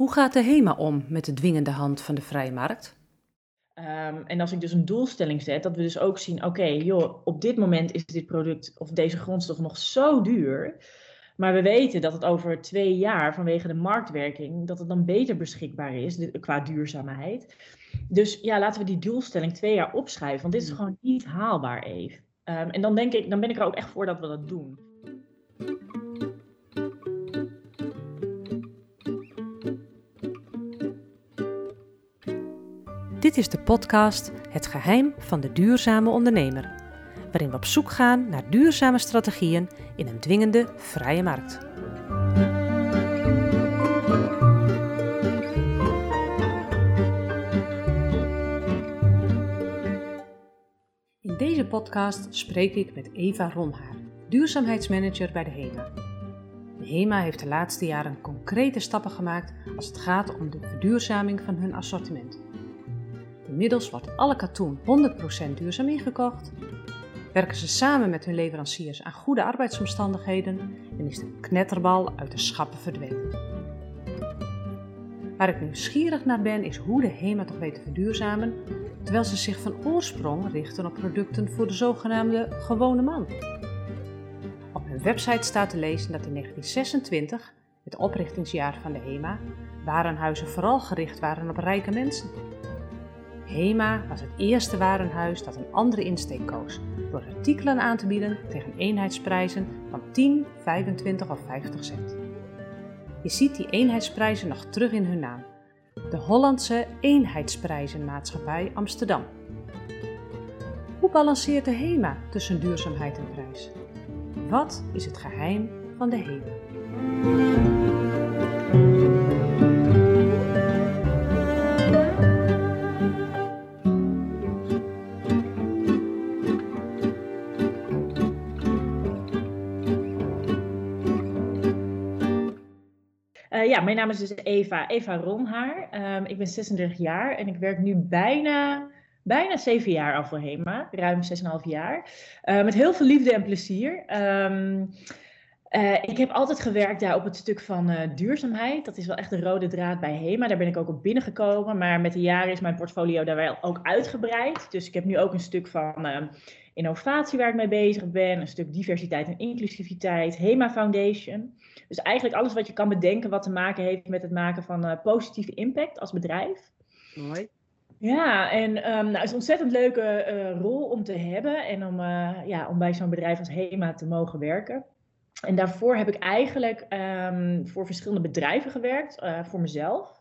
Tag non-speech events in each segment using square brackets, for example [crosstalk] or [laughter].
Hoe gaat de HEMA om met de dwingende hand van de vrije markt? Um, en als ik dus een doelstelling zet, dat we dus ook zien, oké, joh, op dit moment is dit product of deze grondstof nog zo duur. Maar we weten dat het over twee jaar, vanwege de marktwerking, dat het dan beter beschikbaar is qua duurzaamheid. Dus ja, laten we die doelstelling twee jaar opschrijven, want dit is hmm. gewoon niet haalbaar, Eve. Um, en dan denk ik, dan ben ik er ook echt voor dat we dat doen. Dit is de podcast Het geheim van de duurzame ondernemer, waarin we op zoek gaan naar duurzame strategieën in een dwingende vrije markt. In deze podcast spreek ik met Eva Ronhaar, duurzaamheidsmanager bij de HEMA. De HEMA heeft de laatste jaren concrete stappen gemaakt als het gaat om de verduurzaming van hun assortiment. Inmiddels wordt alle katoen 100% duurzaam ingekocht. Werken ze samen met hun leveranciers aan goede arbeidsomstandigheden en is de knetterbal uit de schappen verdwenen. Waar ik nieuwsgierig naar ben is hoe de HEMA toch weet te verduurzamen, terwijl ze zich van oorsprong richten op producten voor de zogenaamde gewone man. Op hun website staat te lezen dat in 1926, het oprichtingsjaar van de HEMA, warenhuizen vooral gericht waren op rijke mensen. HEMA was het eerste warenhuis dat een andere insteek koos, door artikelen aan te bieden tegen eenheidsprijzen van 10, 25 of 50 cent. Je ziet die eenheidsprijzen nog terug in hun naam. De Hollandse Eenheidsprijzenmaatschappij Amsterdam. Hoe balanceert de HEMA tussen duurzaamheid en prijs? Wat is het geheim van de HEMA? Ja, mijn naam is dus Eva, Eva Ronhaar. Um, ik ben 36 jaar en ik werk nu bijna, bijna 7 jaar al voor HEMA, ruim 6,5 jaar. Uh, met heel veel liefde en plezier. Um, uh, ik heb altijd gewerkt daar op het stuk van duurzaamheid. Dat is wel echt de rode draad bij HEMA. Daar ben ik ook op binnengekomen. Maar met de jaren is mijn portfolio daar wel ook uitgebreid. Dus ik heb nu ook een stuk van uh, innovatie waar ik mee bezig ben. Een stuk diversiteit en inclusiviteit. HEMA Foundation. Dus eigenlijk alles wat je kan bedenken wat te maken heeft met het maken van uh, positieve impact als bedrijf. Mooi. Ja, en um, nou, het is een ontzettend leuke uh, rol om te hebben en om, uh, ja, om bij zo'n bedrijf als HEMA te mogen werken. En daarvoor heb ik eigenlijk um, voor verschillende bedrijven gewerkt, voor mezelf.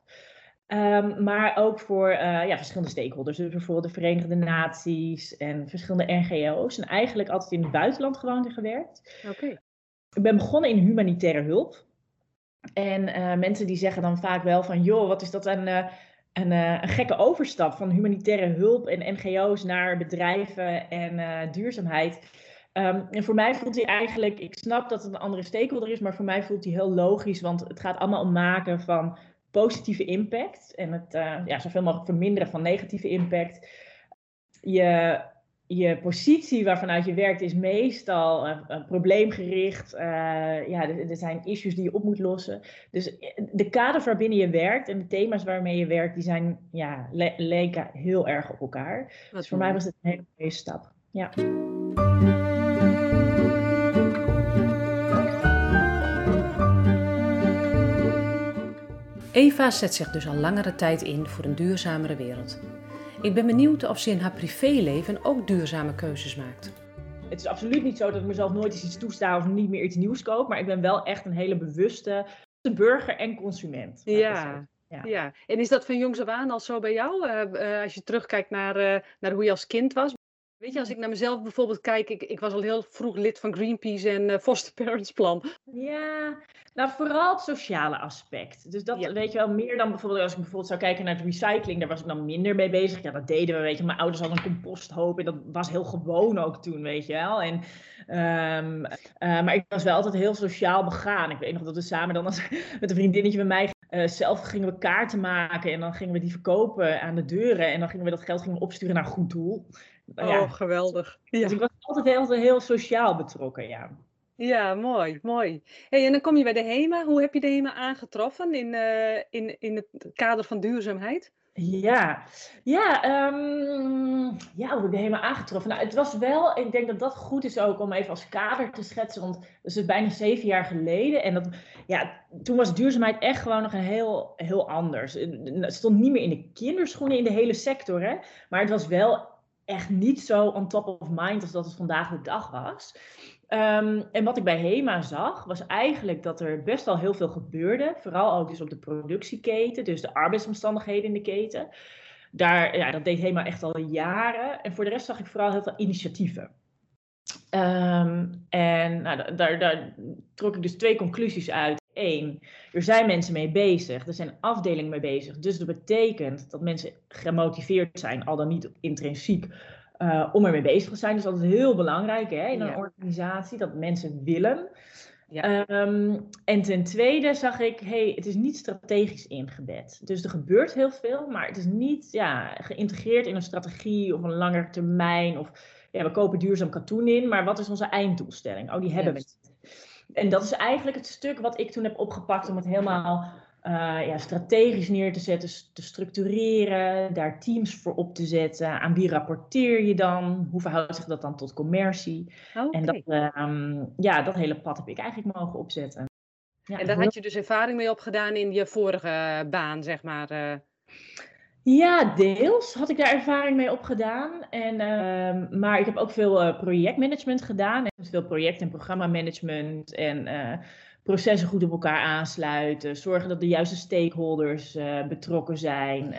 Um, maar ook voor ja, verschillende stakeholders, dus bijvoorbeeld de Verenigde Naties en verschillende NGO's. En eigenlijk altijd in het buitenland gewoon gewerkt. Oké ik ben begonnen in humanitaire hulp. En uh, mensen die zeggen dan vaak wel van, joh, wat is dat een, uh, een, een, gekke overstap van humanitaire hulp en NGO's naar bedrijven en duurzaamheid. Um, en voor mij voelt hij eigenlijk, ik snap dat het een andere stakeholder is, maar voor mij voelt hij heel logisch, want het gaat allemaal om maken van positieve impact en het ja, zoveel mogelijk verminderen van negatieve impact. Je je positie waarvanuit je werkt is meestal uh, probleemgericht. Uh, ja, er, er, zijn issues die je op moet lossen. Dus eh, de kaders waarbinnen je werkt en de thema's waarmee je werkt, die zijn ja, le leken heel erg op elkaar. dus voor mij was het een hele mooie stap. Ja. Eva zet zich dus al langere tijd in voor een duurzamere wereld. Ik ben benieuwd of ze in haar privéleven ook duurzame keuzes maakt. Het is absoluut niet zo dat ik mezelf nooit eens iets toesta of niet meer iets nieuws koop. Maar ik ben wel echt een hele bewuste burger en consument. Ja. Ja. ja. en is dat van jongs af aan al zo bij jou? Uh, uh, als je terugkijkt naar, uh, naar hoe je als kind was, Weet je, als ik naar mezelf bijvoorbeeld kijk, ik, ik was al heel vroeg lid van Greenpeace en uh, Foster Parents Plan. Ja, nou vooral het sociale aspect. Dus dat weet je wel meer dan bijvoorbeeld als ik bijvoorbeeld zou kijken naar het recycling, daar was ik dan minder mee bezig. Ja, dat deden we, weet je. Mijn ouders hadden een composthoop en dat was heel gewoon ook toen, weet je wel. En, um, uh, maar ik was wel altijd heel sociaal begaan. Ik weet nog dat we samen dan als, [laughs] met een vriendinnetje bij mij uh, zelf gingen we kaarten maken en dan gingen we die verkopen aan de deuren en dan gingen we dat geld gingen we opsturen naar een goed doel. Oh, geweldig. Ja. Dus ik was altijd heel, heel sociaal betrokken, ja. Ja, mooi, mooi. Hey, en dan kom je bij de HEMA. Hoe heb je de HEMA aangetroffen in, uh, in, in het kader van duurzaamheid? Ja, ja, um, ja, hoe heb ik de HEMA aangetroffen? Nou, het was wel, ik denk dat dat goed is ook om even als kader te schetsen, want dat is bijna zeven jaar geleden. En dat, ja, toen was duurzaamheid echt gewoon nog een heel, heel anders. Het stond niet meer in de kinderschoenen in de hele sector, hè? maar het was wel echt niet zo on top of mind als dat het vandaag de dag was. Um, en wat ik bij HEMA zag, was eigenlijk dat er best wel heel veel gebeurde. Vooral ook dus op de productieketen, dus de arbeidsomstandigheden in de keten. Daar, ja, dat deed HEMA echt al jaren. En voor de rest zag ik vooral heel veel initiatieven. Um, en nou, daar, daar trok ik dus twee conclusies uit. Er zijn mensen mee bezig, er zijn afdelingen mee bezig. Dus dat betekent dat mensen gemotiveerd zijn, al dan niet intrinsiek, uh, om ermee bezig te zijn. Dus dat is heel belangrijk hè, in een organisatie, dat mensen willen. Ja. Um, en ten tweede zag ik, hey, het is niet strategisch ingebed. Dus er gebeurt heel veel, maar het is niet ja, geïntegreerd in een strategie of een langer termijn. Of ja, we kopen duurzaam katoen in, maar wat is onze einddoelstelling? Oh, die hebben we niet. En dat is eigenlijk het stuk wat ik toen heb opgepakt om het helemaal uh, ja, strategisch neer te zetten, te structureren, daar teams voor op te zetten. Aan wie rapporteer je dan? Hoe verhoudt zich dat dan tot commercie? En dat, uh, ja, dat hele pad heb ik eigenlijk mogen opzetten. Ja, en daar had je dus ervaring mee opgedaan in je vorige baan, zeg maar. Ja, deels had ik daar ervaring mee opgedaan. En, uh, maar ik heb ook veel uh, projectmanagement gedaan. En veel project- en programmamanagement. En uh, processen goed op elkaar aansluiten. Zorgen dat de juiste stakeholders uh, betrokken zijn.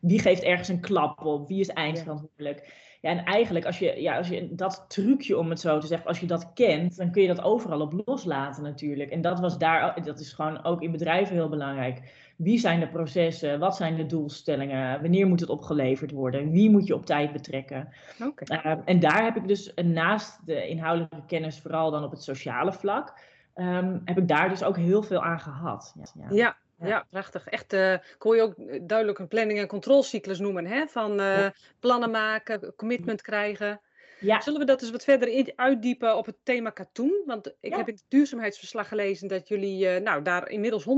wie geeft ergens een klap op? Wie is eindverantwoordelijk? Ja, en eigenlijk als je, ja, als je dat trucje, om het zo te zeggen, als je dat kent, dan kun je dat overal op loslaten natuurlijk. En dat was daar, dat is gewoon ook in bedrijven heel belangrijk. Wie zijn de processen? Wat zijn de doelstellingen? Wanneer moet het opgeleverd worden? Wie moet je op tijd betrekken? Okay. Uh, en daar heb ik dus naast de inhoudelijke kennis, vooral dan op het sociale vlak, um, heb ik daar dus ook heel veel aan gehad. Ja, ja. Ja, prachtig. Echt, uh, kon je ook duidelijk een planning- en controlecyclus noemen. Hè? Van uh, plannen maken, commitment krijgen. Ja. Zullen we dat eens wat verder uitdiepen op het thema katoen? Want ik heb in het duurzaamheidsverslag gelezen dat jullie uh, nou, daar inmiddels 100%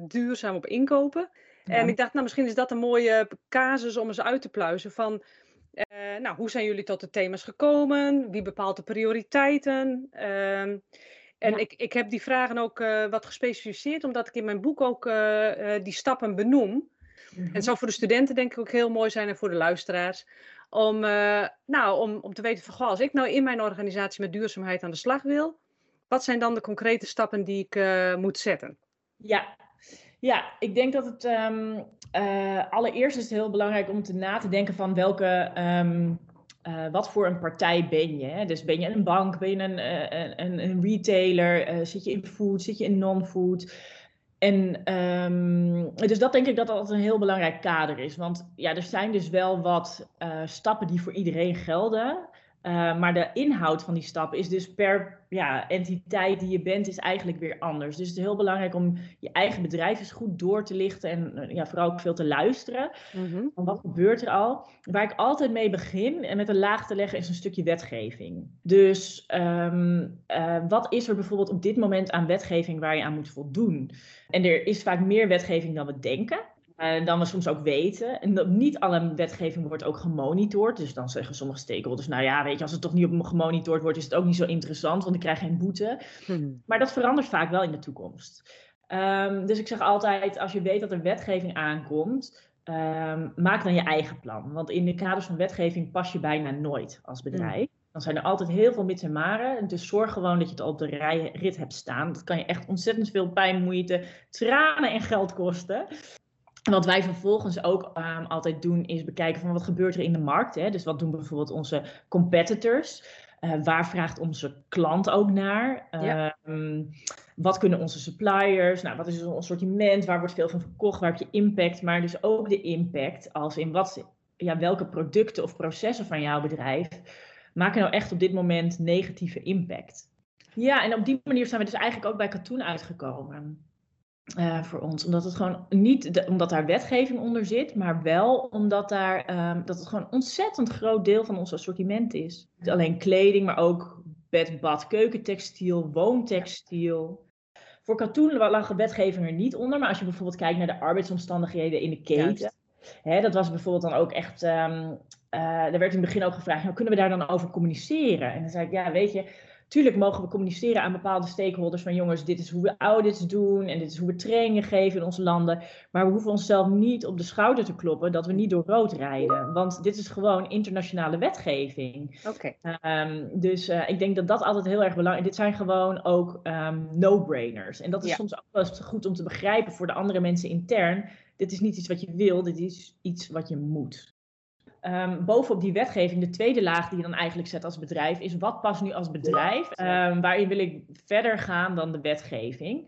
duurzaam op inkopen. Ja. En ik dacht, nou, misschien is dat een mooie casus om eens uit te pluizen van... nou, hoe zijn jullie tot de thema's gekomen? Wie bepaalt de prioriteiten? Ehm, en ik, ik heb die vragen ook uh, wat gespecificeerd, omdat ik in mijn boek ook die stappen benoem. Mm -hmm. En het zou voor de studenten denk ik ook heel mooi zijn en voor de luisteraars. Om, nou, om, om te weten van, goh, als ik nou in mijn organisatie met duurzaamheid aan de slag wil, wat zijn dan de concrete stappen die ik moet zetten? Ja, ja, ik denk dat het um, allereerst is het heel belangrijk om te na te denken van welke uh, wat voor een partij ben je? Hè? Dus ben je een bank, ben je een, een, een, retailer, zit je in food, zit je in non-food? En um, dus dat denk ik dat dat een heel belangrijk kader is. Want ja, er zijn dus wel wat stappen die voor iedereen gelden. Uh, maar de inhoud van die stap is dus per ja, entiteit die je bent, is eigenlijk weer anders. Dus het is heel belangrijk om je eigen bedrijf eens goed door te lichten en ja, vooral ook veel te luisteren. Mm-hmm. Wat gebeurt er al? Waar ik altijd mee begin en met een laag te leggen is een stukje wetgeving. Dus um, uh, wat is er bijvoorbeeld op dit moment aan wetgeving waar je aan moet voldoen? En er is vaak meer wetgeving dan we denken. Uh, dan we soms ook weten. En niet alle wetgeving wordt ook gemonitord. Dus dan zeggen sommige stakeholders, nou ja, weet je, als het toch niet op gemonitord wordt, is het ook niet zo interessant, want ik krijg geen boete. Hmm. Maar dat verandert vaak wel in de toekomst. Um, dus ik zeg altijd, als je weet dat er wetgeving aankomt, um, maak dan je eigen plan. Want in de kaders van wetgeving pas je bijna nooit als bedrijf. Hmm. Dan zijn er altijd heel veel mits en maren. Dus zorg gewoon dat je het al op de rij, rit hebt staan. Dat kan je echt ontzettend veel pijn, moeite, tranen en geld kosten. Wat wij vervolgens ook um, altijd doen, is bekijken van wat gebeurt er in de markt. Hè? Dus wat doen bijvoorbeeld onze competitors? Uh, waar vraagt onze klant ook naar? Ja. Um, wat kunnen onze suppliers? Nou, wat is ons assortiment? Waar wordt veel van verkocht? Waar heb je impact? Maar dus ook de impact als in wat, ja, welke producten of processen van jouw bedrijf maken nou echt op dit moment negatieve impact? Ja, en op die manier zijn we dus eigenlijk ook bij Katoen uitgekomen. Uh, voor ons. Omdat het gewoon niet de, omdat daar wetgeving onder zit, maar wel omdat daar um, dat het gewoon een ontzettend groot deel van ons assortiment is. Niet alleen kleding, maar ook bed, bad, keukentextiel, woontextiel. Voor katoen lag de wetgeving er niet onder, maar als je bijvoorbeeld kijkt naar de arbeidsomstandigheden in de keten, hè, dat was bijvoorbeeld dan ook echt, um, er werd in het begin ook gevraagd, nou, kunnen we daar dan over communiceren? En dan zei ik, ja, weet je, Tuurlijk mogen we communiceren aan bepaalde stakeholders van jongens, dit is hoe we audits doen en dit is hoe we trainingen geven in onze landen. Maar we hoeven onszelf niet op de schouder te kloppen dat we niet door rood rijden. Want dit is gewoon internationale wetgeving. Oké. Ehm, dus uh, ik denk dat dat altijd heel erg belangrijk is. Dit zijn gewoon ook um, no-brainers. En dat is soms ook wel goed om te begrijpen voor de andere mensen intern. Dit is niet iets wat je wil, dit is iets wat je moet. Um, bovenop die wetgeving, de tweede laag die je dan eigenlijk zet als bedrijf, is wat past nu als bedrijf? Um, waarin wil ik verder gaan dan de wetgeving?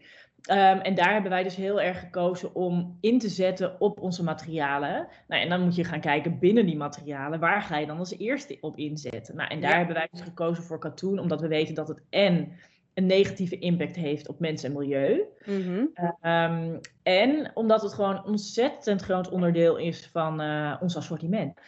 Um, en daar hebben wij dus heel erg gekozen om in te zetten op onze materialen. Nou, en dan moet je gaan kijken binnen die materialen, waar ga je dan als eerste op inzetten? Nou, en daar hebben wij dus gekozen voor katoen, omdat we weten dat het en een negatieve impact heeft op mens en milieu. -hmm. en omdat het gewoon een ontzettend groot onderdeel is van uh, ons assortiment.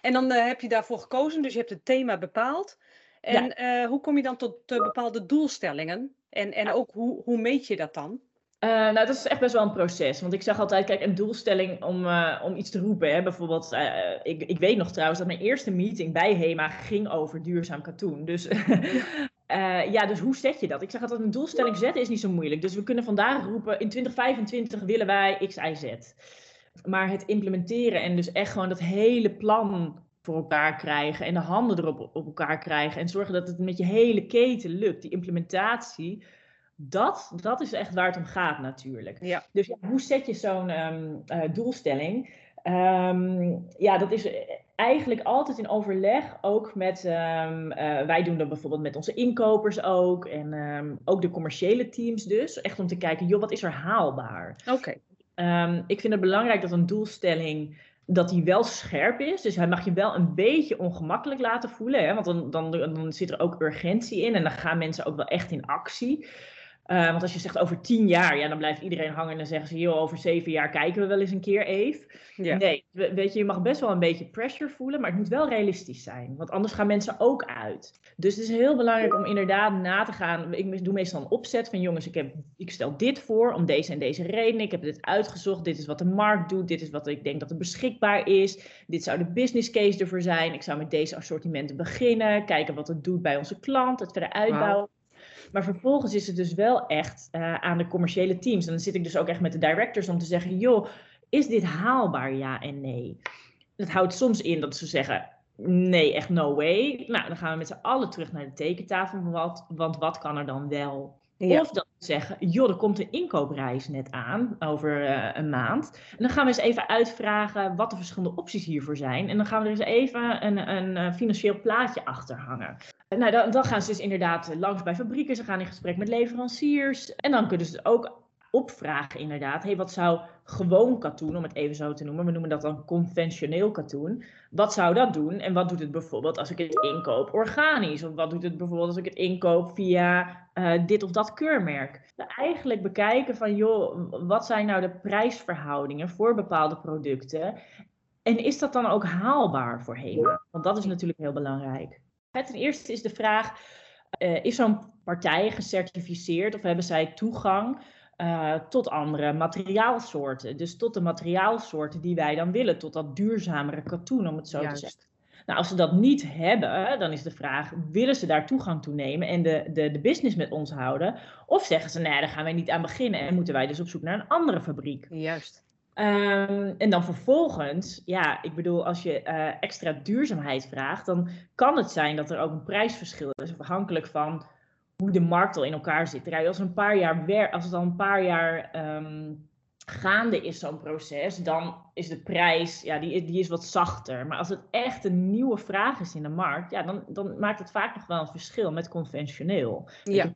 En dan uh, heb je daarvoor gekozen, dus je hebt het thema bepaald. En ja. uh, hoe kom je dan tot uh, bepaalde doelstellingen? En, en ook hoe, hoe meet je dat dan? nou, dat is echt best wel een proces. Want ik zeg altijd, kijk, een doelstelling om, om iets te roepen. Hè? Bijvoorbeeld, ik, ik weet nog trouwens dat mijn eerste meeting bij HEMA ging over duurzaam katoen. Dus [laughs] ja, dus hoe zet je dat? Ik zeg altijd, een doelstelling zetten is niet zo moeilijk. Dus we kunnen vandaag roepen, in 2025 willen wij X, Y, Z. Maar het implementeren en dus echt gewoon dat hele plan voor elkaar krijgen en de handen erop op elkaar krijgen en zorgen dat het met je hele keten lukt, die implementatie, dat, dat is echt waar het om gaat natuurlijk. Ja. Dus ja, hoe zet je zo'n um, uh, doelstelling? Um, ja, dat is eigenlijk altijd in overleg ook met, um, uh, wij doen dat bijvoorbeeld met onze inkopers ook en ook de commerciële teams dus, echt om te kijken, joh, wat is er haalbaar? Oké. Um, ik vind het belangrijk dat een doelstelling dat die wel scherp is. Dus hij mag je wel een beetje ongemakkelijk laten voelen. Hè? Want dan, dan, dan zit er ook urgentie in en dan gaan mensen ook wel echt in actie. Uh, want als je zegt over tien jaar, ja, dan blijft iedereen hangen en dan zeggen ze, joh, over zeven jaar kijken we wel eens een keer even. Ja. Nee, weet je, je mag best wel een beetje pressure voelen, maar het moet wel realistisch zijn. Want anders gaan mensen ook uit. Dus het is heel belangrijk om inderdaad na te gaan. Ik doe meestal een opzet van, jongens, ik, heb, ik stel dit voor om deze en deze redenen. Ik heb dit uitgezocht, dit is wat de markt doet, dit is wat ik denk dat er beschikbaar is. Dit zou de business case ervoor zijn. Ik zou met deze assortimenten beginnen, kijken wat het doet bij onze klant, het verder uitbouwen. Wow. Maar vervolgens is het dus wel echt uh, aan de commerciële teams. En dan zit ik dus ook echt met de directors om te zeggen: joh, is dit haalbaar? Ja en nee. Dat houdt soms in dat ze zeggen: nee, echt no way. Nou, dan gaan we met z'n allen terug naar de tekentafel. Want wat kan er dan wel? Of dat we zeggen, joh, er komt een inkoopreis net aan over uh, een maand. En dan gaan we eens even uitvragen wat de verschillende opties hiervoor zijn. En dan gaan we er eens even een, een, een financieel plaatje achter hangen. Nou, dan, dan, gaan ze dus inderdaad langs bij fabrieken. Ze gaan in gesprek met leveranciers. En dan kunnen ze ook opvragen inderdaad. Hey, wat zou gewoon katoen, om het even zo te noemen. We noemen dat dan conventioneel katoen. Wat zou dat doen? En wat doet het bijvoorbeeld als ik het inkoop organisch? Of wat doet het bijvoorbeeld als ik het inkoop via uh, dit of dat keurmerk? Eigenlijk bekijken van, joh, wat zijn nou de prijsverhoudingen voor bepaalde producten? En is dat dan ook haalbaar voor HEMA? Want dat is natuurlijk heel belangrijk. Ten eerste is de vraag, uh, is zo'n partij gecertificeerd of hebben zij toegang uh, tot andere materiaalsoorten? Dus tot de materiaalsoorten die wij dan willen, tot dat duurzamere katoen, om het zo Juist. te zeggen. Nou, als ze dat niet hebben, dan is de vraag: willen ze daar toegang toe nemen en de, de, de business met ons houden? Of zeggen ze: nee, daar gaan wij niet aan beginnen en moeten wij dus op zoek naar een andere fabriek? Juist. Um, en dan vervolgens, ja, ik bedoel, als je uh, extra duurzaamheid vraagt, dan kan het zijn dat er ook een prijsverschil is, afhankelijk van hoe de markt al in elkaar zit. Als, een paar jaar wer als het al een paar jaar um, gaande is, zo'n proces, dan is de prijs, ja, die, die is wat zachter. Maar als het echt een nieuwe vraag is in de markt, ja, dan, dan maakt het vaak nog wel een verschil met conventioneel. Ja.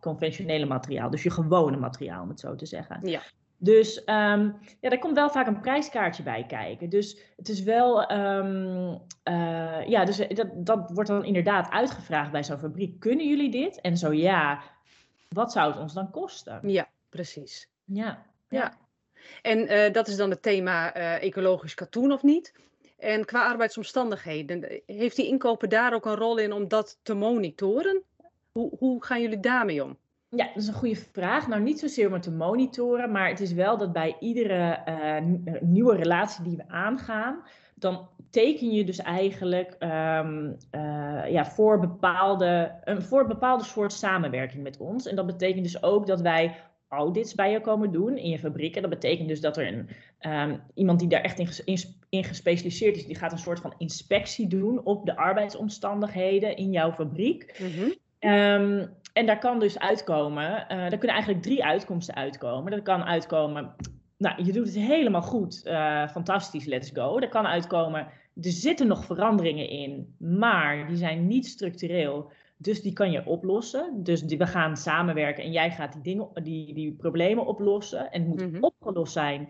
Conventionele materiaal, dus je gewone materiaal, om het zo te zeggen. Ja. Dus um, ja, daar komt wel vaak een prijskaartje bij kijken. Dus het is wel, um, uh, ja, dus dat, dat wordt dan inderdaad uitgevraagd bij zo'n fabriek. Kunnen jullie dit? En zo ja, wat zou het ons dan kosten? Ja, precies. Ja. ja. En uh, dat is dan het thema uh, ecologisch katoen of niet? En qua arbeidsomstandigheden, heeft die inkoper daar ook een rol in om dat te monitoren? Hoe, hoe gaan jullie daarmee om? Ja, dat is een goede vraag. Nou, niet zozeer om het te monitoren, maar het is wel dat bij iedere uh, nieuwe relatie die we aangaan, dan teken je dus eigenlijk um, uh, ja, voor, bepaalde, een, voor een bepaalde soort samenwerking met ons. En dat betekent dus ook dat wij audits bij je komen doen in je fabriek. En dat betekent dus dat er een, um, iemand die daar echt in, in, in, gespecialiseerd is, die gaat een soort van inspectie doen op de arbeidsomstandigheden in jouw fabriek. Mm -hmm. um, en daar kan dus uitkomen, uh, daar kunnen eigenlijk drie uitkomsten uitkomen. Dat kan uitkomen, nou, je doet het helemaal goed, uh, fantastisch, let's go. Er kan uitkomen, er zitten nog veranderingen in, maar die zijn niet structureel. Dus die kan je oplossen. Dus die, we gaan samenwerken en jij gaat die, dingen, die, die problemen oplossen. En het moet mm -hmm. opgelost zijn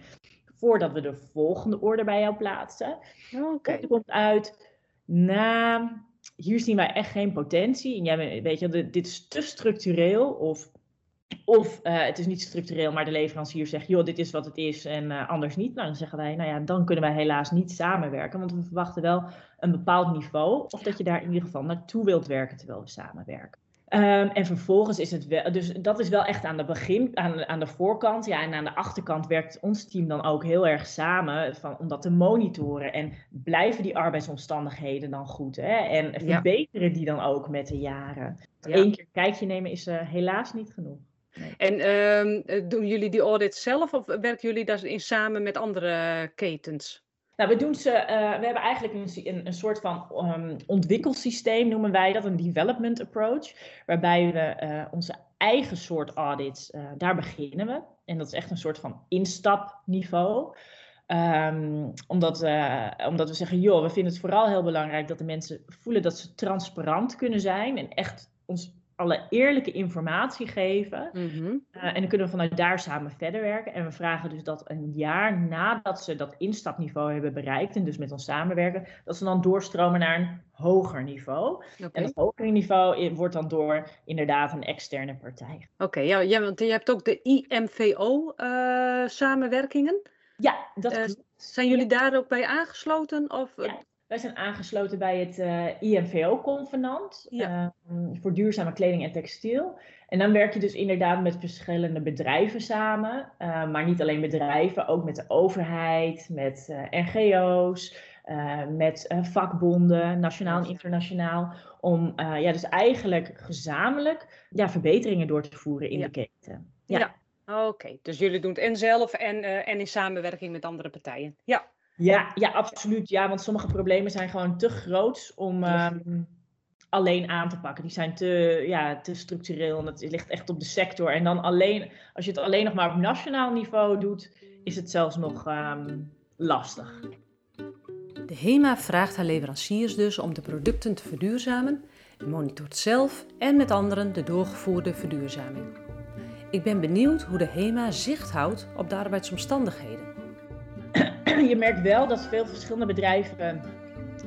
voordat we de volgende order bij jou plaatsen. Oké. Okay. Komt uit, na hier zien wij echt geen potentie. En jij weet je, dit is te structureel of, of uh, het is niet structureel, maar de leverancier zegt, joh, dit is wat het is en uh, anders niet. Nou, dan zeggen wij, nou ja, dan kunnen wij helaas niet samenwerken, want we verwachten wel een bepaald niveau of dat je daar in ieder geval naartoe wilt werken terwijl we samenwerken. Um, en vervolgens is het wel, dus dat is wel echt aan de begin, aan, aan de voorkant. Ja, en aan de achterkant werkt ons team dan ook heel erg samen van, om dat te monitoren. En blijven die arbeidsomstandigheden dan goed? Hè? En verbeteren ja. die dan ook met de jaren? Ja. Eén keer kijkje nemen is uh, helaas niet genoeg. Nee. En um, doen jullie die audit zelf of werken jullie daarin samen met andere ketens? Nou, we doen ze, uh, we hebben eigenlijk een, een, soort van um, ontwikkelsysteem, noemen wij dat, een development approach, waarbij we uh, onze eigen soort audits, uh, daar beginnen we. En dat is echt een soort van instapniveau. Um, omdat, omdat we zeggen, joh, we vinden het vooral heel belangrijk dat de mensen voelen dat ze transparant kunnen zijn en echt ons alle eerlijke informatie geven. Mm -hmm. uh, en dan kunnen we vanuit daar samen verder werken. En we vragen dus dat een jaar nadat ze dat instapniveau hebben bereikt, en dus met ons samenwerken, dat ze dan doorstromen naar een hoger niveau. Okay. En dat hogere niveau wordt dan door inderdaad een externe partij. Oké, okay, ja, ja, want je hebt ook de IMVO-samenwerkingen. Uh, ja, dat uh, Zijn jullie daar ook bij aangesloten? Of... Ja. Wij zijn aangesloten bij het uh, IMVO-convenant ja. uh, voor duurzame kleding en textiel. En dan werk je dus inderdaad met verschillende bedrijven samen. Uh, maar niet alleen bedrijven, ook met de overheid, met NGO's, met vakbonden, nationaal en internationaal. Om ja, dus eigenlijk gezamenlijk ja, verbeteringen door te voeren in ja. de keten. Ja, ja. oké. Okay. Dus jullie doen het en zelf en, en in samenwerking met andere partijen. Ja. Ja, ja, absoluut. Ja, want sommige problemen zijn gewoon te groot om um, alleen aan te pakken. Die zijn te, ja, te structureel en het ligt echt op de sector. En dan alleen, als je het alleen nog maar op nationaal niveau doet, is het zelfs nog um, lastig. De HEMA vraagt haar leveranciers dus om de producten te verduurzamen en monitort zelf en met anderen de doorgevoerde verduurzaming. Ik ben benieuwd hoe de HEMA zicht houdt op de arbeidsomstandigheden [clears throat] je merkt wel dat veel verschillende bedrijven,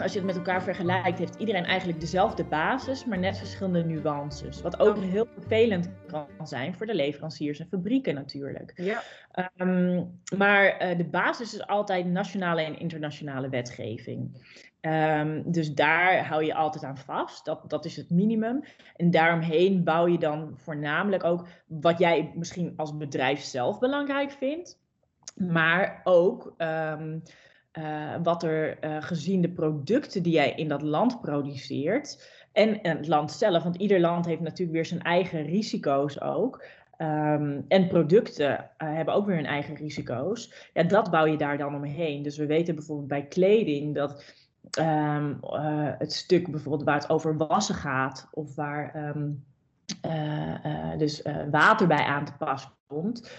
als je het met elkaar vergelijkt, heeft iedereen eigenlijk dezelfde basis, maar net verschillende nuances. Wat ook heel vervelend kan zijn voor de leveranciers en fabrieken natuurlijk. Ja. Um, maar uh, de basis is altijd nationale en internationale wetgeving. Um, dus daar hou je altijd aan vast. Dat, dat is het minimum. En daaromheen bouw je dan voornamelijk ook wat jij misschien als bedrijf zelf belangrijk vindt maar ook um, uh, wat er uh, gezien de producten die jij in dat land produceert en, het land zelf, want ieder land heeft natuurlijk weer zijn eigen risico's ook. Um, en producten uh, hebben ook weer hun eigen risico's. Ja, dat bouw je daar dan omheen. Dus we weten bijvoorbeeld bij kleding dat um, het stuk bijvoorbeeld waar het over wassen gaat, of waar dus water bij aan te pas komt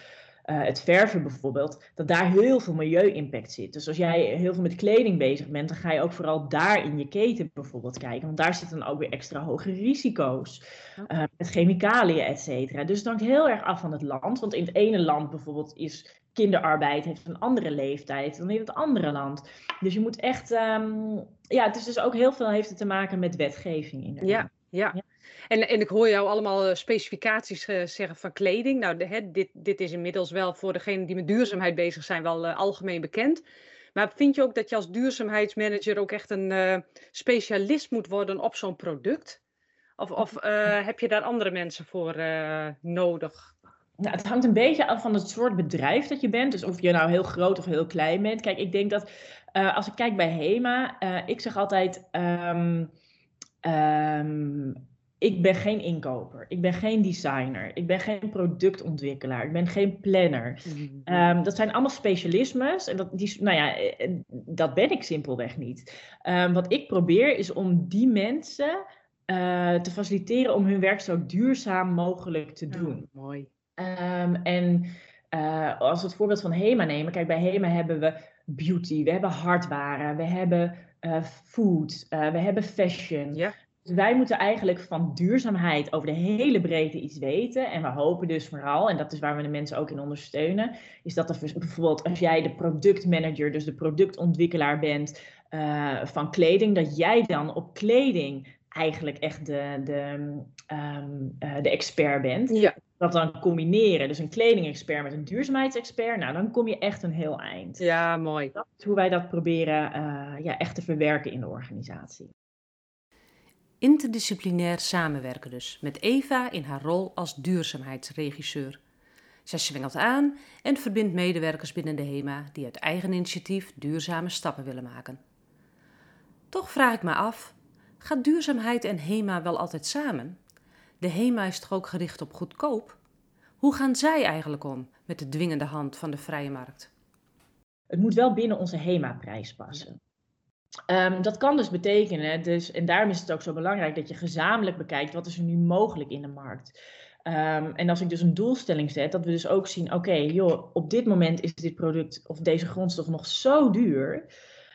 uh, het verven bijvoorbeeld, dat daar heel veel milieu-impact zit. Dus als jij heel veel met kleding bezig bent, dan ga je ook vooral daar in je keten bijvoorbeeld kijken. Want daar zitten dan ook weer extra hoge risico's. Uh, met chemicaliën, et cetera. Dus het hangt heel erg af van het land. Want in het ene land bijvoorbeeld is kinderarbeid heeft een andere leeftijd dan in het andere land. Dus je moet echt, um, ja, het is dus ook heel veel heeft het te maken met wetgeving. Inderdaad. Ja, ja. ja. En, en ik hoor jou allemaal eh, specificaties uh, zeggen van kleding. Nou, de, hè, dit, dit is inmiddels wel voor degenen die met duurzaamheid bezig zijn wel uh, algemeen bekend. Maar vind je ook dat je als duurzaamheidsmanager ook echt een specialist moet worden op zo'n product? Of, of eh, [laughs] heb je daar andere mensen voor nodig? Nou, het hangt een beetje af van het soort bedrijf dat je bent. Dus of je nou heel groot of heel klein bent. Kijk, ik denk dat uh, als ik kijk bij HEMA, ik zeg altijd. Um, um, ik ben geen inkoper, ik ben geen designer, ik ben geen productontwikkelaar, ik ben geen planner. Um, dat zijn allemaal specialismes en dat, die, nou ja, dat ben ik simpelweg niet. Um, wat ik probeer is om die mensen uh, te faciliteren om hun werk zo duurzaam mogelijk te doen. Oh, mooi. Um, en uh, als we het voorbeeld van HEMA nemen, kijk, bij HEMA hebben we beauty, we hebben hardwaren, we hebben uh, food, we hebben fashion. Ja. Dus wij moeten eigenlijk van duurzaamheid over de hele breedte iets weten. En we hopen dus vooral, en dat is waar we de mensen ook in ondersteunen, is dat er bijvoorbeeld als jij de productmanager, dus de productontwikkelaar bent uh, van kleding, dat jij dan op kleding eigenlijk echt de, de, um, uh, de expert bent. Ja. Dat dan combineren, dus een kledingexpert met een duurzaamheidsexpert, nou dan kom je echt een heel eind. Ja, mooi. Dat is hoe wij dat proberen uh, ja, echt te verwerken in de organisatie. Interdisciplinair samenwerken dus, met Eva in haar rol als duurzaamheidsregisseur. Zij zwengelt aan en verbindt medewerkers binnen de HEMA die uit eigen initiatief duurzame stappen willen maken. Toch vraag ik me af, gaat duurzaamheid en HEMA wel altijd samen? De HEMA is toch ook gericht op goedkoop? Hoe gaan zij eigenlijk om met de dwingende hand van de vrije markt? Het moet wel binnen onze HEMA-prijs passen. Um, dat kan dus betekenen, dus, en daarom is het ook zo belangrijk dat je gezamenlijk bekijkt wat is er nu mogelijk in de markt. Um, en als ik dus een doelstelling zet, dat we dus ook zien, oké, okay, joh, op dit moment is dit product of deze grondstof nog zo duur.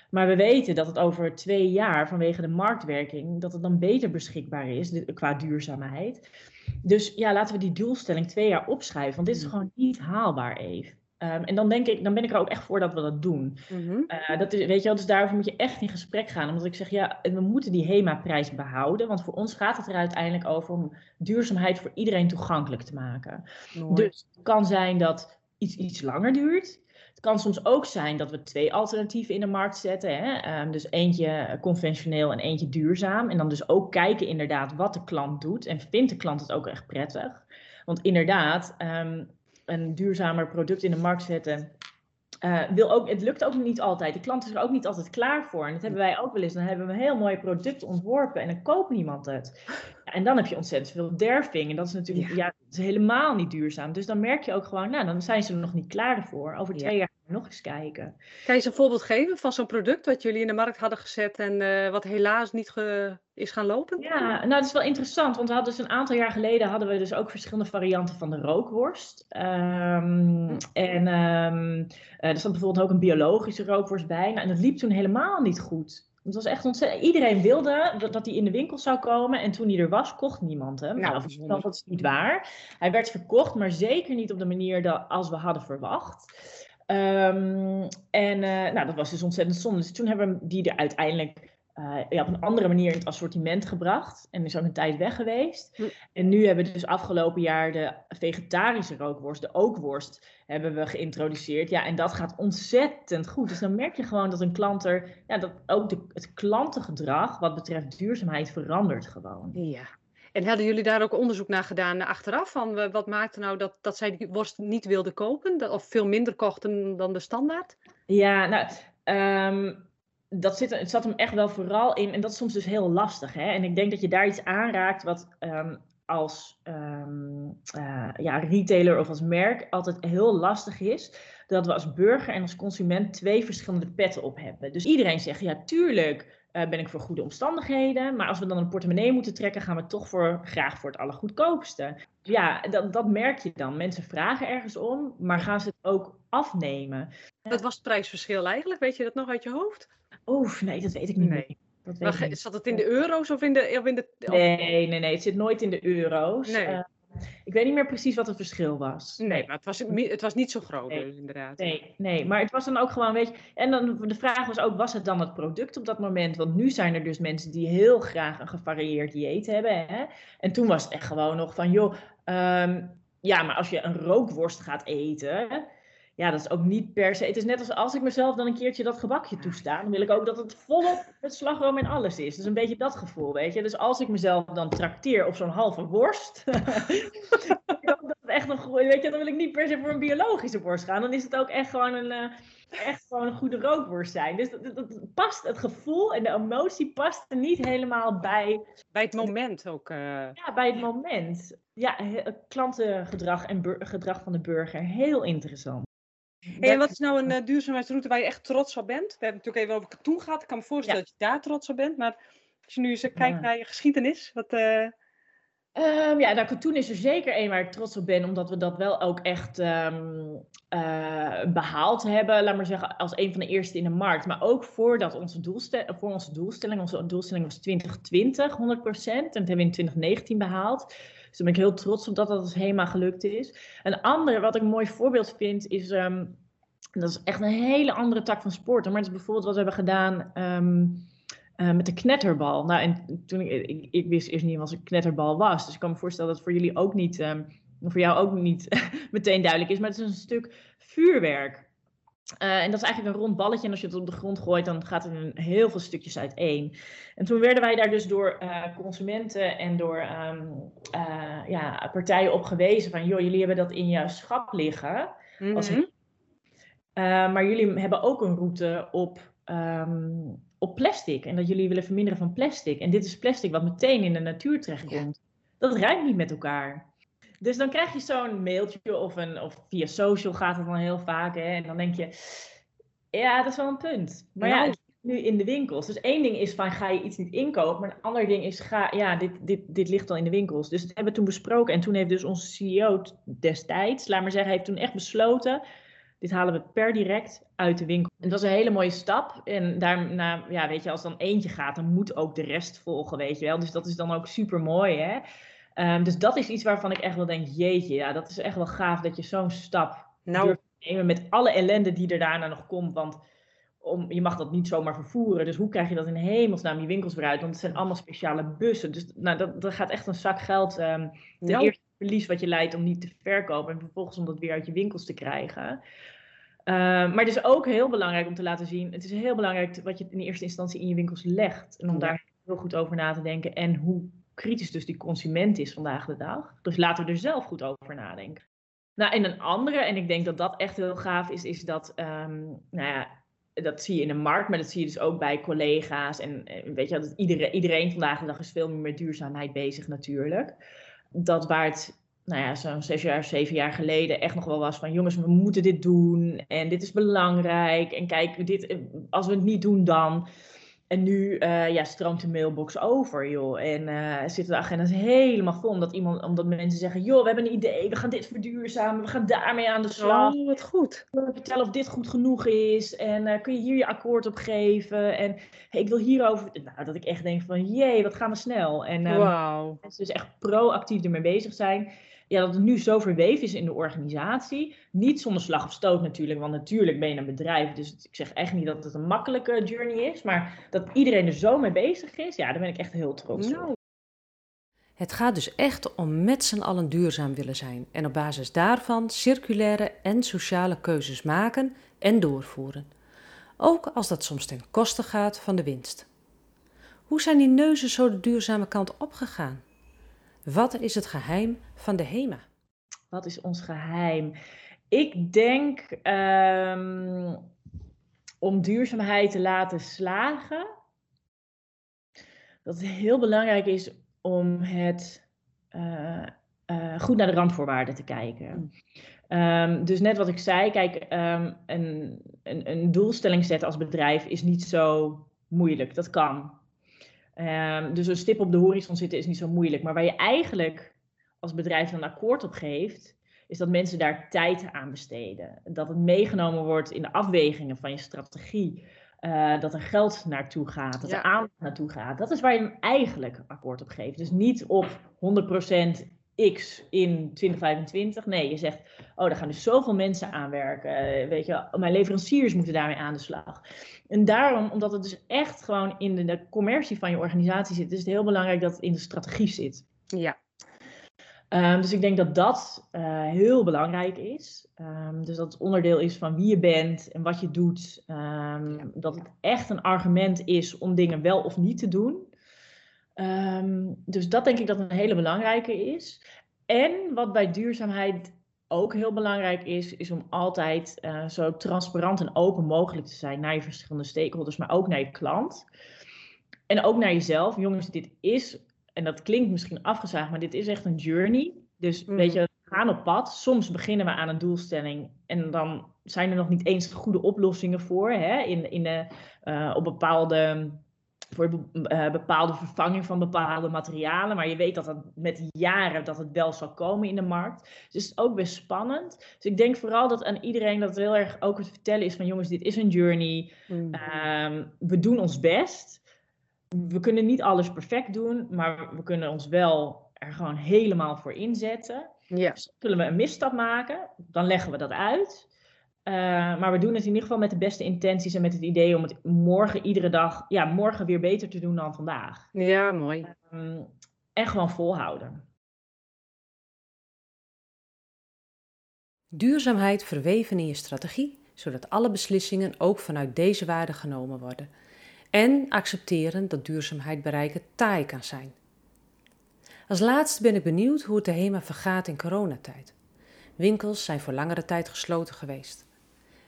Maar we weten dat het over twee jaar, vanwege de marktwerking, dat het dan beter beschikbaar is qua duurzaamheid. Dus ja, laten we die doelstelling twee jaar opschrijven, want dit is mm. gewoon niet haalbaar, even. Um, en dan denk ik, dan ben ik er ook echt voor dat we dat doen. Mm-hmm. Uh, dat is, weet je wel, dus daarover moet je echt in gesprek gaan. Omdat ik zeg, ja, we moeten die HEMA-prijs behouden. Want voor ons gaat het er uiteindelijk over om duurzaamheid voor iedereen toegankelijk te maken. Mooi. Dus het kan zijn dat iets iets langer duurt. Het kan soms ook zijn dat we twee alternatieven in de markt zetten. Hè? Um, dus eentje conventioneel en eentje duurzaam. En dan dus ook kijken inderdaad wat de klant doet. En vindt de klant het ook echt prettig? Want inderdaad, um, een duurzamer product in de markt zetten. Uh, wil ook, het lukt ook niet altijd. De klant is er ook niet altijd klaar voor. En dat hebben wij ook wel eens. Dan hebben we een heel mooi product ontworpen en dan koopt niemand het. Ja, en dan heb je ontzettend veel derving. En dat is natuurlijk ja. ja dat is helemaal niet duurzaam. Dus dan merk je ook gewoon, nou, dan zijn ze er nog niet klaar voor. Over twee ja. jaar nog eens kijken. Kan je eens een voorbeeld geven van zo'n product wat jullie in de markt hadden gezet en uh, wat helaas niet ge, is gaan lopen? Ja, nou dat is wel interessant, want we hadden dus een aantal jaar geleden hadden we dus ook verschillende varianten van de rookworst. Um, en um, er stond bijvoorbeeld ook een biologische rookworst bij. Nou, en dat liep toen helemaal niet goed. Het was echt ontzettend. Iedereen wilde dat, dat hij in de winkel zou komen. En toen hij er was, kocht niemand hem. Nou, nou dat is niet waar. Hij werd verkocht, maar zeker niet op de manier dat, als we hadden verwacht. Um, en uh, nou, dat was dus ontzettend zonde. Dus toen hebben we die er uiteindelijk uh, ja, op een andere manier in het assortiment gebracht. En is ook een tijd weg geweest. Hm. En nu hebben we dus afgelopen jaar de vegetarische rookworst, de ookworst, hebben we geïntroduceerd. Ja, en dat gaat ontzettend goed. Dus dan merk je gewoon dat een klant er, ja, dat ook de, het klantengedrag wat betreft duurzaamheid verandert gewoon. Ja. En hadden jullie daar ook onderzoek naar gedaan achteraf? Van wat maakte nou dat, dat zij die worst niet wilden kopen? Of veel minder kochten dan de standaard? Ja, nou, um, dat zit, het zat hem echt wel vooral in. En dat is soms dus heel lastig. Hè? En ik denk dat je daar iets aanraakt wat um, als um, uh, ja, retailer of als merk altijd heel lastig is. Dat we als burger en als consument twee verschillende petten op hebben. Dus iedereen zegt, ja, tuurlijk uh, ben ik voor goede omstandigheden. Maar als we dan een portemonnee moeten trekken, gaan we toch voor, graag voor het allergoedkoopste. Ja, dat, dat merk je dan. Mensen vragen ergens om, maar gaan ze het ook afnemen. Wat was het prijsverschil eigenlijk? Weet je dat nog uit je hoofd? Oeh, nee, dat weet ik niet nee. Dat weet maar, ik zat het in de euro's of in de... Of in de of... Nee, nee, nee. Het zit nooit in de euro's. Nee. Uh, ik weet niet meer precies wat het verschil was. Nee, maar het was, het was niet zo groot nee. dus, inderdaad. Nee, nee, maar het was dan ook gewoon, weet je... En dan, de vraag was ook, was het dan het product op dat moment? Want nu zijn er dus mensen die heel graag een gevarieerd dieet hebben. Hè? En toen was het echt gewoon nog van, joh... Um, ja, maar als je een rookworst gaat eten ja, dat is ook niet per se. Het is net als als ik mezelf dan een keertje dat gebakje toesta, dan wil ik ook dat het volop met slagroom en alles is. Dus een beetje dat gevoel, weet je. Dus als ik mezelf dan trakteer op zo'n halve worst, [laughs] dat het echt een goede, weet je, dan wil ik niet per se voor een biologische worst gaan. Dan is het ook echt gewoon een, uh, echt gewoon een goede rookworst zijn. Dus dat, dat, past, het gevoel en de emotie past er niet helemaal bij. Bij het moment ook. Uh... Ja, bij het moment. Ja, klantengedrag en gedrag van de burger. Heel interessant. Hey, en wat is nou een uh, duurzaamheidsroute waar je echt trots op bent? We hebben het natuurlijk even over katoen gehad. Ik kan me voorstellen dat je daar trots op bent. Maar als je nu eens kijkt naar je geschiedenis, wat... Uh... Um, ja, nou, katoen is er zeker één waar ik trots op ben, omdat we dat wel ook echt um, uh, behaald hebben. Laat maar zeggen, als een van de eerste in de markt. Maar ook voordat onze doelstelling, voor onze doelstelling, onze doelstelling was 2020, 100%. En dat hebben we in 2019 behaald. Dus daar ben ik heel trots op dat dat helemaal gelukt is. Een ander, wat ik een mooi voorbeeld vind, is. Um, dat is echt een hele andere tak van sporten. Maar het is bijvoorbeeld wat we hebben gedaan. Uh, met de knetterbal. Nou, en toen ik, ik, wist eerst niet wat een knetterbal was. Dus ik kan me voorstellen dat het voor jullie ook niet, um, voor jou ook niet [laughs] meteen duidelijk is. Maar het is een stuk vuurwerk. Uh, en dat is eigenlijk een rond balletje. En als je het op de grond gooit, dan gaat het in heel veel stukjes uiteen. En toen werden wij daar dus door uh, consumenten en door um, ja, partijen op gewezen van... joh, jullie hebben dat in jouw schap liggen. Mm -hmm. als, maar jullie hebben ook een route op... Um, op plastic en dat jullie willen verminderen van plastic. En dit is plastic wat meteen in de natuur terechtkomt. Dat rijmt niet met elkaar. Dus dan krijg je zo'n mailtje of, een, of via social gaat het dan heel vaak. Hè, en dan denk je, ja, dat is wel een punt. Maar ja, nu in de winkels. Dus één ding is van ga je iets niet inkopen. Maar een ander ding is, ga, ja, dit, dit, dit ligt al in de winkels. Dus dat hebben we toen besproken. En toen heeft dus onze CEO destijds, laat maar zeggen, heeft toen echt besloten dit halen we per direct uit de winkel. En dat was een hele mooie stap. En daarna, ja, weet je, als dan eentje gaat, dan moet ook de rest volgen, weet je wel. Dus dat is dan ook super mooi, hè. Um, dus dat is iets waarvan ik echt wel denk, jeetje, ja, dat is echt wel gaaf dat je zo'n stap nou. durft te nemen met alle ellende die er daarna nog komt. Want om, je mag dat niet zomaar vervoeren. Dus hoe krijg je dat in hemelsnaam die winkels weer uit? Want het zijn allemaal speciale bussen. Dus nou, dat, dat gaat echt een zak geld. Um, ten nou. eerste verlies wat je leidt om niet te verkopen. En vervolgens om dat weer uit je winkels te krijgen. Uh, maar het is ook heel belangrijk om te laten zien. Het is heel belangrijk wat je in eerste instantie in je winkels legt. En om daar heel goed over na te denken. En hoe kritisch dus die consument is vandaag de dag. Dus laten we er zelf goed over nadenken. Nou, en een andere, en ik denk dat dat echt heel gaaf is, is dat, um, nou ja, dat zie je in de markt, maar dat zie je dus ook bij collega's. En weet je, dat iedereen, iedereen vandaag de dag is veel meer met duurzaamheid bezig natuurlijk. Dat waar het nou ja, zo'n zes jaar, zeven jaar geleden echt nog wel was van jongens, we moeten dit doen en dit is belangrijk en kijk, dit, als we het niet doen dan. En nu uh, ja, stroomt de mailbox over, joh. En uh, zitten de agenda's helemaal vol. Omdat, iemand, omdat mensen zeggen, joh, we hebben een idee. We gaan dit verduurzamen. We gaan daarmee aan de slag. Oh, wat goed. Vertellen of dit goed genoeg is. En uh, kun je hier je akkoord op geven. En hey, ik wil hierover... Nou, dat ik echt denk van, jee, wat gaan we snel. En um, wow. mensen dus echt proactief ermee bezig zijn ja, dat het nu zo verweven is in de organisatie. Niet zonder slag of stoot natuurlijk, want natuurlijk ben je een bedrijf. Dus ik zeg echt niet dat het een makkelijke journey is. Maar dat iedereen er zo mee bezig is, ja, daar ben ik echt heel trots op. Nou. Het gaat dus echt om met z'n allen duurzaam willen zijn. En op basis daarvan circulaire en sociale keuzes maken en doorvoeren. Ook als dat soms ten koste gaat van de winst. Hoe zijn die neuzen zo de duurzame kant opgegaan? Wat is het geheim van de HEMA? Wat is ons geheim? Ik denk um, om duurzaamheid te laten slagen, dat het heel belangrijk is om het uh, uh, goed naar de randvoorwaarden te kijken. Um, dus net wat ik zei, kijk, um, een, een, een doelstelling zetten als bedrijf is niet zo moeilijk. Dat kan. Um, dus een stip op de horizon zitten is niet zo moeilijk. Maar waar je eigenlijk als bedrijf een akkoord op geeft, is dat mensen daar tijd aan besteden. Dat het meegenomen wordt in de afwegingen van je strategie. Uh, dat er geld naartoe gaat, dat er aandacht naartoe gaat. Dat is waar je eigenlijk akkoord op geeft. Dus niet op 100% X in 2025. Nee, je zegt, oh, daar gaan dus zoveel mensen aan werken. Eh, weet je, mijn leveranciers moeten daarmee aan de slag. En daarom, omdat het dus echt gewoon in de, de commercie van je organisatie zit, is het heel belangrijk dat het in de strategie zit. Ja. Ehm, dus ik denk dat dat eh, heel belangrijk is. Ehm, dus dat het onderdeel is van wie je bent en wat je doet. Ehm, dat het echt een argument is om dingen wel of niet te doen. Dus dat denk ik dat een hele belangrijke is. En wat bij duurzaamheid ook heel belangrijk is, is om altijd uh, zo transparant en open mogelijk te zijn naar je verschillende stakeholders, maar ook naar je klant. En ook naar jezelf. Jongens, dit is, en dat klinkt misschien afgezaagd, maar dit is echt een journey. Dus mm. weet je, we gaan op pad. Soms beginnen we aan een doelstelling en dan zijn er nog niet eens goede oplossingen voor. Hè? In, in de, uh, op bepaalde voor uh, bepaalde vervanging van bepaalde materialen. Maar je weet dat het met jaren dat het wel zal komen in de markt. Dus het is ook best spannend. Dus ik denk vooral dat aan iedereen dat heel erg ook het vertellen is van jongens, dit is een journey. Mm. Ehm, we doen ons best. We kunnen niet alles perfect doen, maar we kunnen ons wel er gewoon helemaal voor inzetten. Ja. Dus zullen we een misstap maken, dan leggen we dat uit. Uh, maar we doen het in ieder geval met de beste intenties en met het idee om het morgen iedere dag, ja, morgen weer beter te doen dan vandaag. Ja, mooi. Um, en gewoon volhouden. Duurzaamheid verweven in je strategie, zodat alle beslissingen ook vanuit deze waarde genomen worden. En accepteren dat duurzaamheid bereiken taai kan zijn. Als laatste ben ik benieuwd hoe het de HEMA vergaat in coronatijd. Winkels zijn voor langere tijd gesloten geweest.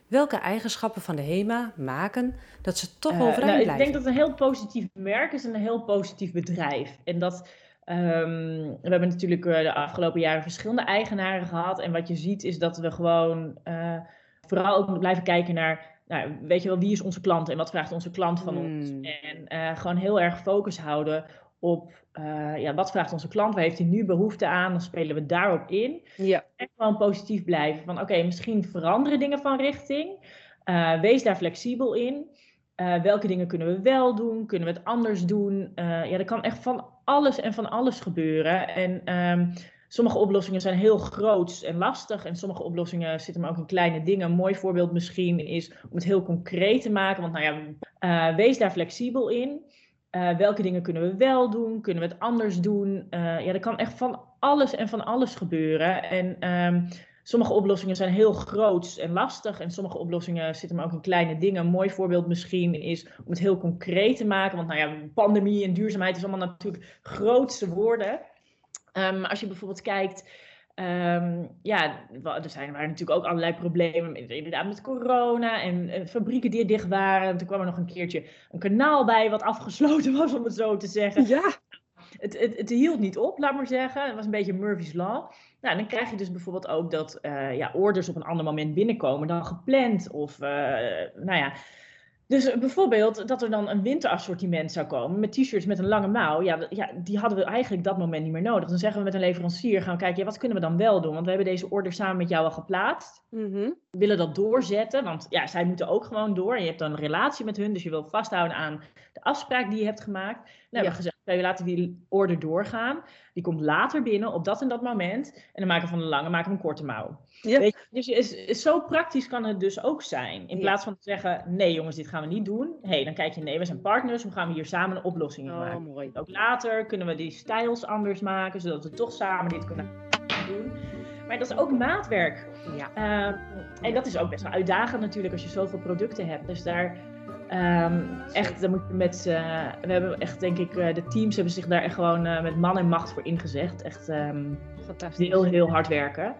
Welke eigenschappen van de HEMA maken dat ze toch uh, overeind nou, blijven? Ik denk dat het een heel positief merk is en een heel positief bedrijf. En dat um, we hebben natuurlijk uh, de afgelopen jaren verschillende eigenaren gehad. En wat je ziet is dat we gewoon uh, vooral ook blijven kijken naar nou, weet je wel, wie is onze klant en wat vraagt onze klant van ons? Hmm. En uh, gewoon heel erg focus houden op uh, ja, wat vraagt onze klant, waar heeft hij nu behoefte aan, dan spelen we daarop in. Ja. En gewoon positief blijven. Van oké, misschien veranderen dingen van richting. Uh, wees daar flexibel in. Uh, welke dingen kunnen we wel doen? Kunnen we het anders doen? ja, er kan echt van alles en van alles gebeuren. En um, sommige oplossingen zijn heel groot en lastig. En sommige oplossingen zitten maar ook in kleine dingen. Een mooi voorbeeld misschien is om het heel concreet te maken. Want nou ja, wees daar flexibel in. Uh, welke dingen kunnen we wel doen? Kunnen we het anders doen? Uh, ja, er kan echt van alles en van alles gebeuren. En um, sommige oplossingen zijn heel groot en lastig. En sommige oplossingen zitten maar ook in kleine dingen. Een mooi voorbeeld misschien is om het heel concreet te maken. Want nou ja, pandemie en duurzaamheid is allemaal natuurlijk grootste woorden. Um, als je bijvoorbeeld kijkt Um, ja, er zijn, waren natuurlijk ook allerlei problemen inderdaad met corona en, en, fabrieken die dicht waren. En toen kwam er nog een keertje een kanaal bij wat afgesloten [laughs] was, om het zo te zeggen. Ja. Het, het, het hield niet op, laat maar zeggen. Het was een beetje Murphy's Law. Nou, dan krijg je dus bijvoorbeeld ook dat uh, ja, orders op een ander moment binnenkomen dan gepland. Of, uh, nou ja, dus bijvoorbeeld dat er dan een winterassortiment zou komen met t-shirts met een lange mouw. Ja, ja, die hadden we eigenlijk dat moment niet meer nodig. Dan zeggen we met een leverancier, gaan we kijken, ja, wat kunnen we dan wel doen? Want we hebben deze order samen met jou al geplaatst. Mm -hmm. We willen dat doorzetten, want ja, zij moeten ook gewoon door. En je hebt dan een relatie met hun, dus je wil vasthouden aan de afspraak die je hebt gemaakt. Nou, ja. hebben we we laten die order doorgaan. Die komt later binnen op dat en dat moment. En dan maken we van de lange, maken we een korte mouw. Ja. Weet je, dus is, is, zo praktisch kan het dus ook zijn. In plaats van te zeggen, nee jongens, dit gaan we niet doen. hey, dan kijk je, nee, we zijn partners. We gaan hier samen een oplossing oh, maken. Mooi. Ook later kunnen we die styles anders maken, zodat we toch samen dit kunnen doen. Maar dat is ook maatwerk. Ja. Uh, en dat is ook best wel uitdagend natuurlijk als je zoveel producten hebt. Dus daar Um, echt, dan moet je met, uh, we hebben echt, denk ik, uh, de teams hebben zich daar echt gewoon uh, met man en macht voor ingezet. Echt um, Fantastisch. heel, heel hard werken.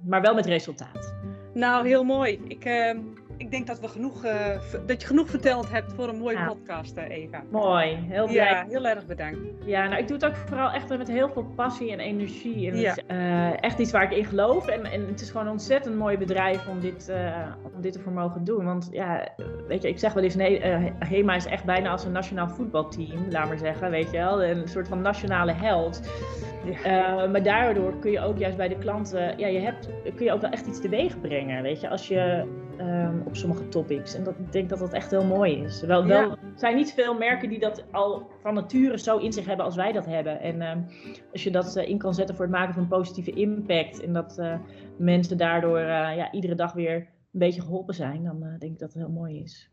Maar wel met resultaat. Nou, heel mooi. Ik, ik denk dat, we genoeg, uh, dat je genoeg verteld hebt voor een mooie podcast, uh, Eva. Mooi, heel blij. Ja, heel erg bedankt. Ja, nou, ik doe het ook vooral echt met heel veel passie en energie. En ja. het is uh, echt iets waar ik in geloof. En, en het is gewoon een ontzettend mooi bedrijf om dit, om dit te voor mogen doen. Want ja, weet je, ik zeg wel eens, nee, HEMA is echt bijna als een nationaal voetbalteam, laat maar zeggen, weet je wel. Een soort van nationale held. Ja. maar daardoor kun je ook juist bij de klanten, ja, je hebt, kun je ook wel echt iets teweeg brengen, weet je. Als je um, op sommige topics. En dat, ik denk dat dat echt heel mooi is. Wel, wel, er zijn niet veel merken die dat al van nature zo in zich hebben als wij dat hebben. En um, als je dat uh, in kan zetten voor het maken van een positieve impact. En dat uh, mensen daardoor uh, ja, iedere dag weer een beetje geholpen zijn. Dan denk ik dat het heel mooi is.